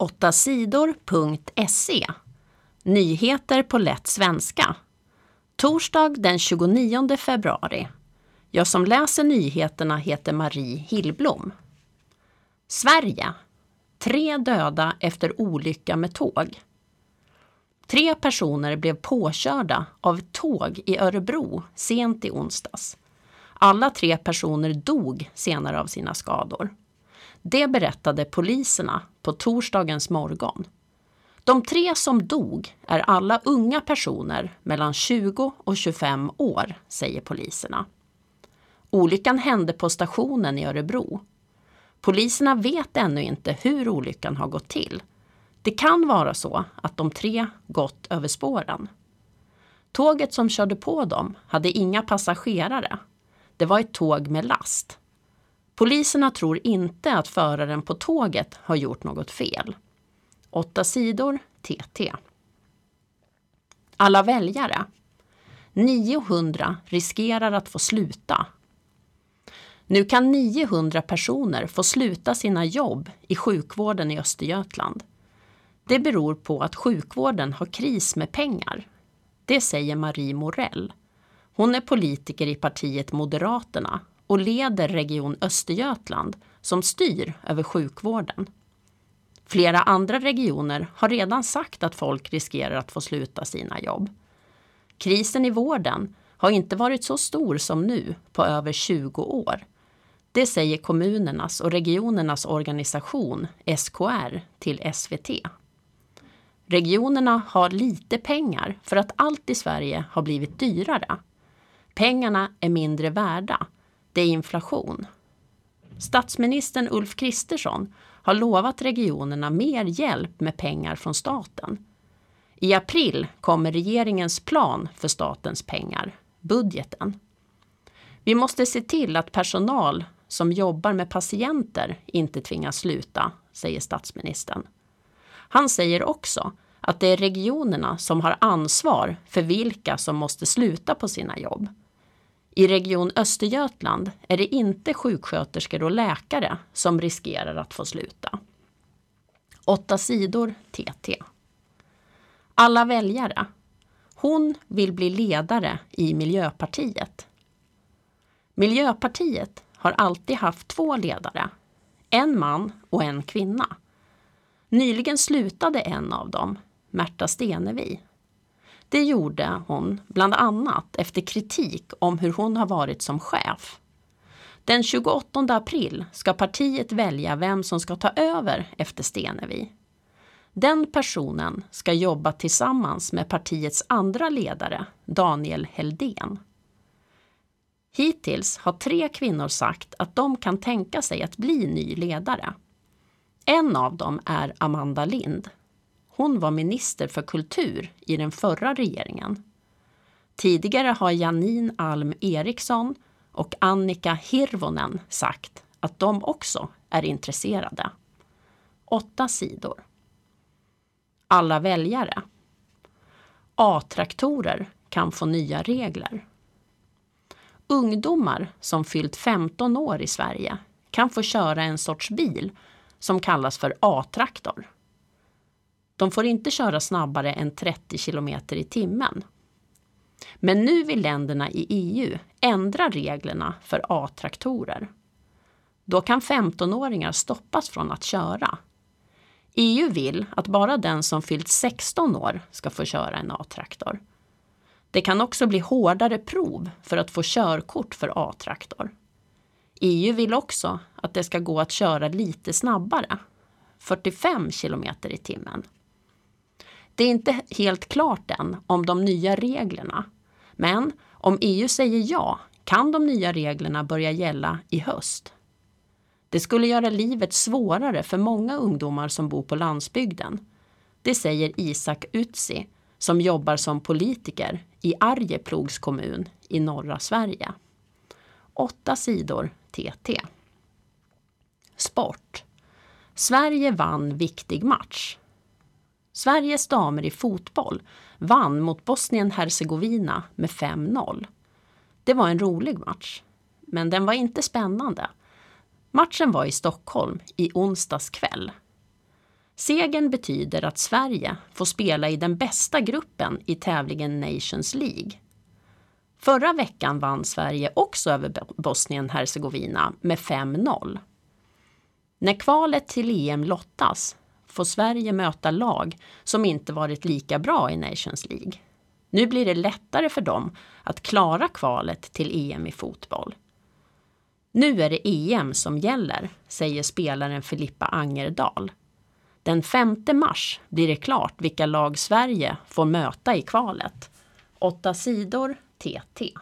8 sidor.se Nyheter på lätt svenska. Torsdag den 29 februari. Jag som läser nyheterna heter Marie Hillblom. Sverige. Tre döda efter olycka med tåg. Tre personer blev påkörda av tåg i Örebro sent i onsdags. Alla tre personer dog senare av sina skador. Det berättade poliserna på torsdagens morgon. De tre som dog är alla unga personer mellan 20 och 25 år, säger poliserna. Olyckan hände på stationen i Örebro. Poliserna vet ännu inte hur olyckan har gått till. Det kan vara så att de tre gått över spåren. Tåget som körde på dem hade inga passagerare. Det var ett tåg med last. Poliserna tror inte att föraren på tåget har gjort något fel. Åtta sidor TT. Alla väljare. 900 riskerar att få sluta. Nu kan 900 personer få sluta sina jobb i sjukvården i Östergötland. Det beror på att sjukvården har kris med pengar. Det säger Marie Morell. Hon är politiker i partiet Moderaterna och leder Region Östergötland som styr över sjukvården. Flera andra regioner har redan sagt att folk riskerar att få sluta sina jobb. Krisen i vården har inte varit så stor som nu på över 20 år. Det säger kommunernas och regionernas organisation SKR till SVT. Regionerna har lite pengar för att allt i Sverige har blivit dyrare. Pengarna är mindre värda. Det är inflation. Statsministern Ulf Kristersson har lovat regionerna mer hjälp med pengar från staten. I april kommer regeringens plan för statens pengar, budgeten. Vi måste se till att personal som jobbar med patienter inte tvingas sluta, säger statsministern. Han säger också att det är regionerna som har ansvar för vilka som måste sluta på sina jobb. I Region Östergötland är det inte sjuksköterskor och läkare som riskerar att få sluta. Åtta sidor TT. Alla väljare. Hon vill bli ledare i Miljöpartiet. Miljöpartiet har alltid haft två ledare. En man och en kvinna. Nyligen slutade en av dem, Märta Stenevi. Det gjorde hon bland annat efter kritik om hur hon har varit som chef. Den 28 april ska partiet välja vem som ska ta över efter Stenevi. Den personen ska jobba tillsammans med partiets andra ledare, Daniel Heldén. Hittills har tre kvinnor sagt att de kan tänka sig att bli ny ledare. En av dem är Amanda Lind. Hon var minister för kultur i den förra regeringen. Tidigare har Janine Alm Eriksson och Annika Hirvonen sagt att de också är intresserade. Åtta sidor. Alla väljare. A-traktorer kan få nya regler. Ungdomar som fyllt 15 år i Sverige kan få köra en sorts bil som kallas för A-traktor. De får inte köra snabbare än 30 kilometer i timmen. Men nu vill länderna i EU ändra reglerna för A-traktorer. Då kan 15-åringar stoppas från att köra. EU vill att bara den som fyllt 16 år ska få köra en A-traktor. Det kan också bli hårdare prov för att få körkort för A-traktor. EU vill också att det ska gå att köra lite snabbare, 45 kilometer i timmen. Det är inte helt klart än om de nya reglerna. Men om EU säger ja kan de nya reglerna börja gälla i höst. Det skulle göra livet svårare för många ungdomar som bor på landsbygden. Det säger Isak Utsi som jobbar som politiker i Arjeplogs kommun i norra Sverige. Åtta sidor TT. Sport. Sverige vann viktig match. Sveriges damer i fotboll vann mot Bosnien-Hercegovina med 5-0. Det var en rolig match, men den var inte spännande. Matchen var i Stockholm i onsdags kväll. Segern betyder att Sverige får spela i den bästa gruppen i tävlingen Nations League. Förra veckan vann Sverige också över Bosnien-Hercegovina med 5-0. När kvalet till EM lottas får Sverige möta lag som inte varit lika bra i Nations League. Nu blir det lättare för dem att klara kvalet till EM i fotboll. Nu är det EM som gäller, säger spelaren Filippa Angerdal. Den 5 mars blir det klart vilka lag Sverige får möta i kvalet. Åtta sidor TT.